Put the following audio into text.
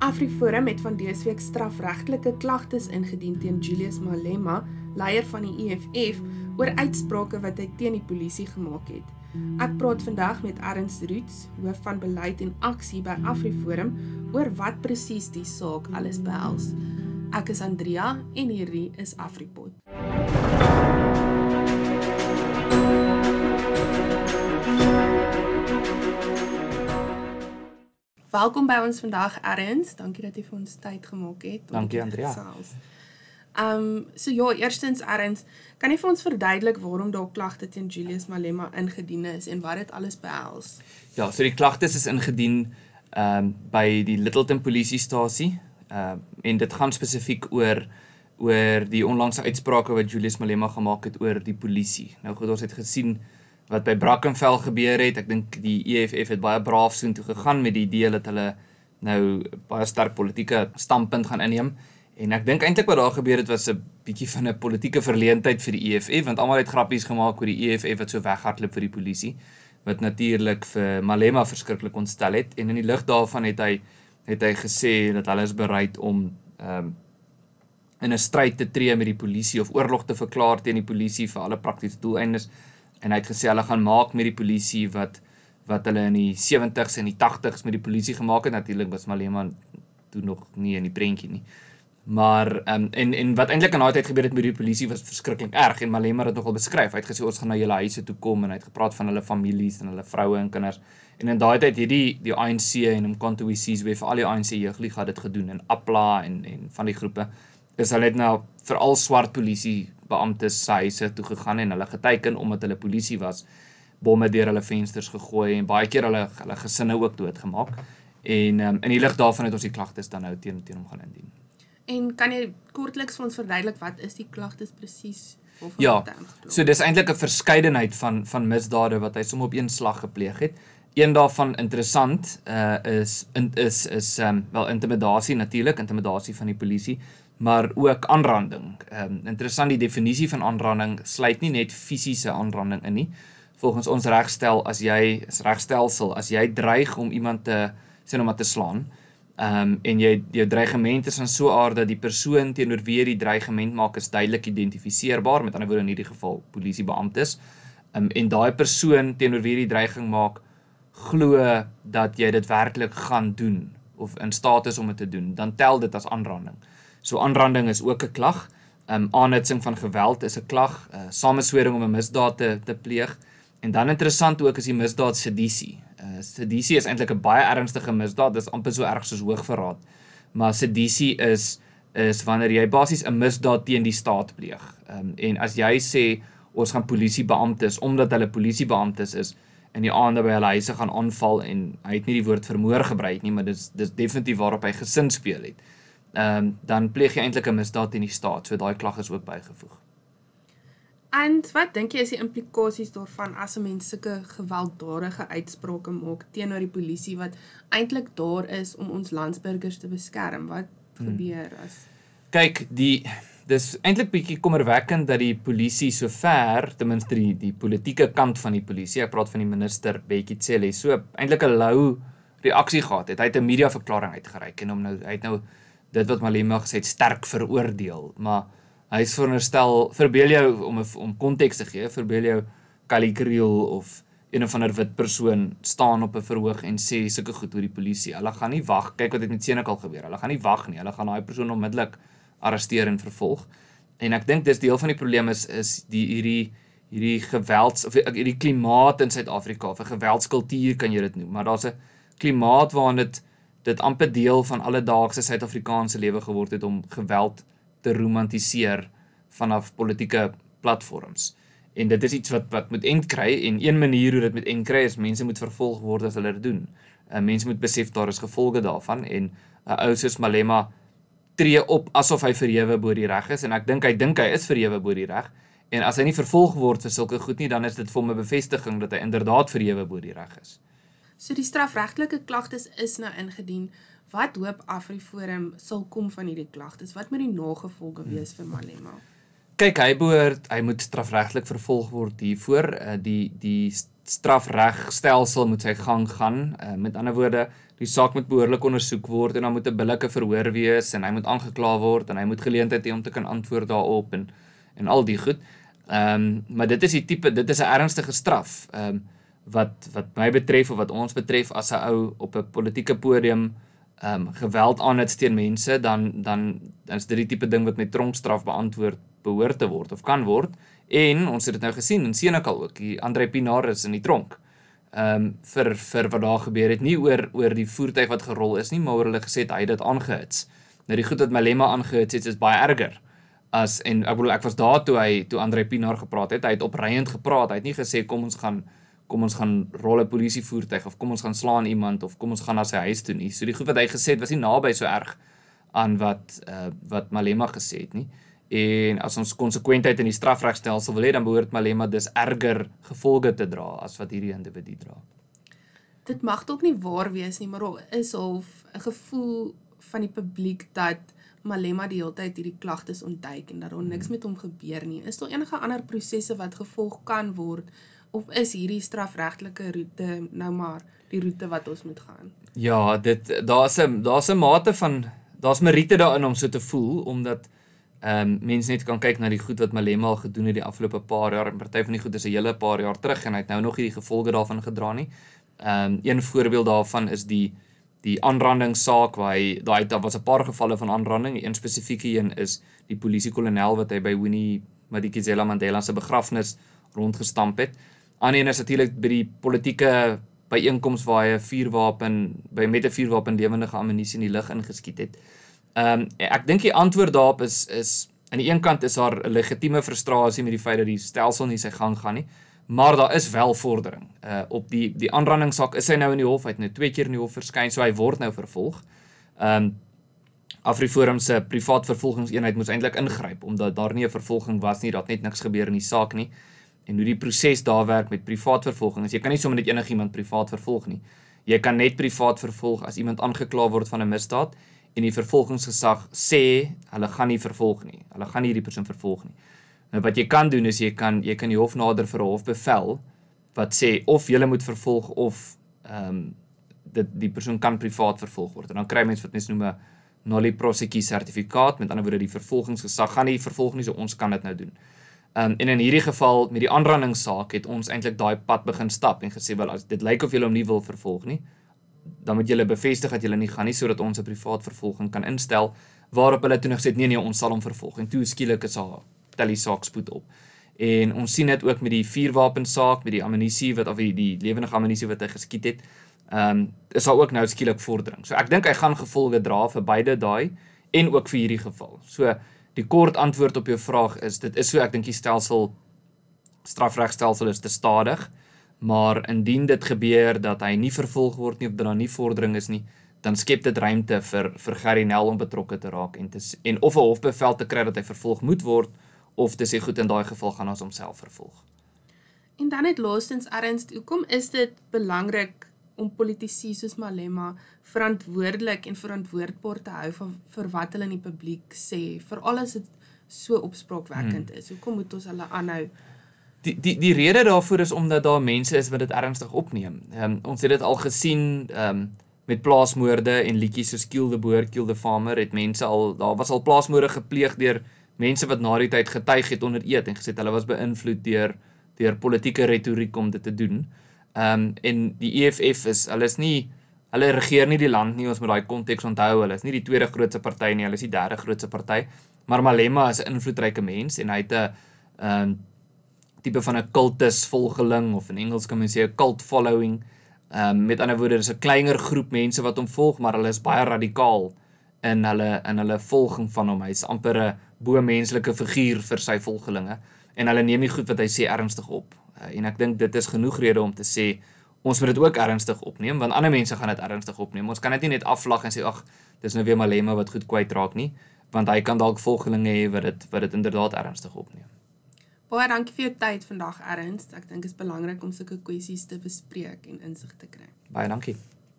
AfriForum het van dese week strafregtelike klagtes ingedien teen Julius Malema, leier van die EFF, oor uitsprake wat hy teen die polisie gemaak het. Ek praat vandag met Ernst Roots, hoof van beleid en aksie by AfriForum, oor wat presies die saak alles behels. Ek is Andrea en hierdie is AfriPod. Welkom by ons vandag Erns. Dankie dat jy vir ons tyd gemaak het. Dankie Andrea. Ehm um, so ja, eerstens Erns, kan jy vir ons verduidelik waarom daar klagte teen Julius Malema ingedien is en wat dit alles behels? Ja, so die klagtes is ingedien ehm um, by die Littleton polisiestasie. Ehm uh, en dit gaan spesifiek oor oor die onlangse uitsprake wat Julius Malema gemaak het oor die polisie. Nou goed, ons het gesien wat by Brackenfell gebeur het. Ek dink die EFF het baie braaf so intoe gegaan met die idee dat hulle nou baie sterk politieke standpunt gaan inneem. En ek dink eintlik wat daar gebeur het was 'n bietjie van 'n politieke verleentheid vir die EFF want almal het grappies gemaak oor die EFF wat so weghardloop vir die polisie wat natuurlik vir Malema verskriklik ontstel het en in die lig daarvan het hy het hy gesê dat hulle is bereid om um, in 'n stryd te tree met die polisie of oorlog te verklaar teen die polisie vir alle praktiese doeleindes en hy het gesê hulle gaan maak met die polisie wat wat hulle in die 70s en die 80s met die polisie gemaak het. Natuurlik was Malema toe nog nie in die prentjie nie. Maar um, en en wat eintlik in daai tyd gebeur het met die polisie was verskriklik erg en Malema het dit nogal beskryf. Hy het gesê ons gaan na julle huise toe kom en hy het gepraat van hulle families en hulle vroue en kinders. En in daai tyd het die ANC en Umkhonto we sees we vir al die ANC jeugliga dit gedoen en Apla en en van die groepe. Is hulle net nou veral swart polisie beamptes se huise toe gegaan en hulle geteken omdat hulle polisie was bomme deur hulle vensters gegooi en baie keer hulle hulle gesinne ook doodgemaak. En um, in die lig daarvan het ons die klagtes dan nou teen teen hom gaan indien. En kan jy kortliks vir ons verduidelik wat is die klagtes presies? Ja. So dis eintlik 'n verskeidenheid van van misdade wat hy sommer op een slag gepleeg het. Een daarvan interessant uh is in, is is um, wel intimidasie natuurlik, intimidasie van die polisie, maar ook aanranding. Ehm um, interessant die definisie van aanranding sluit nie net fisiese aanranding in nie. Volgens ons regstel as jy is regstelsel as jy dreig om iemand te sê nou maar te slaan, ehm um, en jy jou dreigement is van so aard dat die persoon teenoor wie jy die dreigement maak is duidelik identifiseerbaar, met ander woorde in hierdie geval polisiebeamptes. Ehm um, en daai persoon teenoor wie jy die dreiging maak glo dat jy dit werklik gaan doen of in staat is om dit te doen, dan tel dit as aanranding. So aanranding is ook 'n klag. Um aanhitsing van geweld is 'n klag. Uh sameswering om 'n misdaad te te pleeg. En dan interessant ook is die misdaad sedisie. Uh sedisie is eintlik 'n baie ernstige misdaad. Dit is amper so erg soos hoogverraad. Maar sedisie is is wanneer jy basies 'n misdaad teen die staat pleeg. Um en as jy sê ons gaan polisiebeamptes omdat hulle polisiebeamptes is in die aande by hulle huise gaan aanval en hy het nie die woord vermoor gebruik nie, maar dis dis definitief waarop hy gesin speel het ehm um, dan pleeg jy eintlik 'n misdaad teen die staat. So daai klag is ook bygevoeg. En wat dink jy is die implikasies daarvan as 'n mens sulke gewelddadige uitsprake maak teenoor die polisie wat eintlik daar is om ons landsburgers te beskerm? Wat hmm. gebeur as Kyk, die dis eintlik bietjie kommerwekkend dat die polisie so ver, ten minste die die politieke kant van die polisie, ek praat van die minister Bekkie Cele, so eintlik 'n lou reaksie gehad het. Hy het 'n media verklaring uitgereik en hom nou hy het nou dit wat Malema gesê het sterk veroordeel, maar hy is veronderstel verbeel jou om om konteks te gee, verbeel jou Kali Kriel of een of ander wit persoon staan op 'n verhoog en sê sulke goed oor die polisie. Hulle gaan nie wag, kyk wat het met Senekal gebeur. Hulle gaan nie wag nie. Hulle gaan daai persoon onmiddellik arresteer en vervolg. En ek dink dis deel van die probleem is is die hierdie hierdie gewelds of hierdie klimaat in Suid-Afrika of 'n geweldskultuur kan jy dit noem, maar daar's 'n klimaat waarin dit dit amper deel van alledaagse Suid-Afrikaanse lewe geword het om geweld te romantiseer vanaf politieke platforms. En dit is iets wat wat moet end kry en een manier hoe dit moet end kry is mense moet vervolg word as hulle dit doen. Uh, mense moet besef daar is gevolge daarvan en 'n uh, ou soos Malema tree op asof hy verhewe bo die reg is en ek dink hy dink hy is verhewe bo die reg en as hy nie vervolg word vir sulke goed nie dan is dit vir hom 'n bevestiging dat hy inderdaad verhewe bo die reg is. So die strafregtelike klagtes is nou ingedien. Wat hoop AfriForum sal kom van hierdie klagtes? Wat moet die nagevolge wees vir Malema? Kyk, hy behoort hy moet strafregtelik vervolg word hiervoor. Uh, die die strafregstelsel moet sy gang gaan. Uh, met ander woorde, die saak moet behoorlik ondersoek word en dan moet 'n billike verhoor wees en hy moet aangekla word en hy moet geleentheid hê om te kan antwoord daarop en en al die goed. Ehm um, maar dit is die tipe dit is 'n ernstige straf. Ehm um, wat wat my betref of wat ons betref as 'n ou op 'n politieke podium ehm um, geweld aanit teen mense dan dan is dit die tipe ding wat met tronkstraf beantwoord behoort te word of kan word. En ons het dit nou gesien in Senekal ook, die Andre Pinaar is in die tronk. Ehm um, vir vir wat daar gebeur het, nie oor oor die voertuig wat gerol is nie, maar oor hulle gesê hy het dit aangehits. Nou die goed wat Malema aangehits het, is baie erger. As en ek bedoel ek was daar toe hy toe Andre Pinaar gepraat het, hy het opreiend gepraat. Hy het nie gesê kom ons gaan kom ons gaan rol 'n polisievoertuig of kom ons gaan slaan iemand of kom ons gaan na sy huis toe nie. So die goed wat hy gesê het was nie naby so erg aan wat uh wat Malema gesê het nie. En as ons konsekwentheid in die strafregstelsel wil hê, dan behoort Malema dis erger gevolge te dra as wat hierdie individu dra. Dit mag dalk nie waar wees nie, maar daar is half 'n gevoel van die publiek dat Malema die hele tyd hierdie klagtes ontduik en dat daar niks hmm. met hom gebeur nie. Is daar enige ander prosesse wat gevolg kan word of is hierdie strafregtelike roete nou maar die roete wat ons moet gaan? Ja, dit daar's 'n daar's 'n mate van daar's meriete daarin om so te voel omdat ehm um, mense net kan kyk na die goed wat Malema al gedoen het die afgelope paar jaar en party van die goed is 'n hele paar jaar terug en hy het nou nog hierdie gevolge daarvan gedra nie. Ehm um, een voorbeeld daarvan is die die aanranding saak waar hy daai daar was 'n paar gevalle van aanranding. Een spesifieke een is die polisiekolonel wat hy by Winnie Madikizela Mandela se begrafnis rondgestamp het. Ander een is natuurlik by die politieke byeenkoms waar hy 'n vuurwapen by met 'n vuurwapen lewendige ammunisie in die lug ingeskiet het. Ehm um, ek dink die antwoord daarop is is aan die een kant is daar 'n legitieme frustrasie met die feit dat die stelsel nie sy gang gaan nie, maar daar is wel vordering. Uh op die die aanrandingssaak is hy nou in die hof, hy het nou twee keer in die hof verskyn, so hy word nou vervolg. Ehm um, Afriforum se privaat vervolgingseenheid moes eintlik ingryp omdat daar nie 'n vervolging was nie, dat net niks gebeur in die saak nie. En hoe die proses daar werk met privaat vervolging, is jy kan nie sommer net enigiemand privaat vervolg nie. Jy kan net privaat vervolg as iemand aangekla word van 'n misdaad en die vervolgingsgesag sê hulle gaan nie vervolg nie. Hulle gaan nie hierdie persoon vervolg nie. Nou wat jy kan doen is jy kan jy kan die hof nader vir 'n hofbevel wat sê of jy moet vervolg of ehm um, dit die persoon kan privaat vervolg word. En dan kry mens wat mens noem 'n nolli prosequi sertifikaat. Met ander woorde die vervolgingsgesag gaan nie vervolg nie, so ons kan dit nou doen. Um, en in hierdie geval met die aanrandingssaak het ons eintlik daai pad begin stap en gesê wel as dit lyk of jy hom nie wil vervolg nie, dan moet julle bevestig dat julle nie gaan nie sodat ons 'n privaat vervolging kan instel waarop hulle toe nog sê nee nee ons sal hom vervolg en toe skielik is haar tel die saak spoed op. En ons sien dit ook met die vuurwapensaak met die ammunisie wat of die, die lewendige ammunisie wat hy geskiet het. Ehm um, is daar ook nou skielik vordering. So ek dink hy gaan gevolge dra vir beide daai en ook vir hierdie geval. So die kort antwoord op jou vraag is dit is so ek dink die stelsel strafregstelsel is te stadig maar indien dit gebeur dat hy nie vervolg word nie of dat daar nie vordering is nie, dan skep dit ruimte vir vir Gary Nel om betrokke te raak en te en of 'n hofbevel te kry dat hy vervolg moet word of te sê goed in daai geval gaan ons homself vervolg. En dan het laastens erns, hoekom is dit belangrik om politici soos Malema verantwoordelik en verantwoordbaar te hou vir vir wat hulle in die publiek sê, veral as dit so opspraakwekkend hmm. is. Hoekom moet ons hulle aanhou Die die die rede daarvoor is omdat daar mense is wat dit ernstig opneem. Ehm um, ons het dit al gesien ehm um, met plaasmoorde en liedjies soos Kill the Boer, Kill the Farmer het mense al daar was al plaasmoorde gepleeg deur mense wat na die tyd getuig het onder eed en gesê hulle was beïnvloed deur deur politieke retoriek om dit te doen. Ehm um, en die EFF is hulle is nie hulle regeer nie die land nie, ons moet daai konteks onthou. Hulle is nie die tweede grootste party nie, hulle is die derde grootste party. Maar Malema is 'n invloedryke mens en hy het 'n ehm um, tipe van 'n kultus volgeling of in Engels kan mens sê 'n cult following. Ehm um, met ander woorde, dis 'n kleiner groep mense wat hom volg, maar hulle is baie radikaal in hulle in hulle volging van hom. Hy's amper 'n bo-menslike figuur vir sy volgelinge en hulle neem die goed wat hy sê ernstig op. Uh, en ek dink dit is genoeg rede om te sê ons moet dit ook ernstig opneem want ander mense gaan dit ernstig opneem. Ons kan dit nie net afvlag en sê ag, dis nou weer Malema wat goed kwyt raak nie, want hy kan dalk volgelinge hê wat dit wat dit inderdaad ernstig opneem. Baie dankie vir jou tyd vandag Ernst. Ek dink dit is belangrik om sulke kwessies te bespreek en insig te kry. Baie dankie.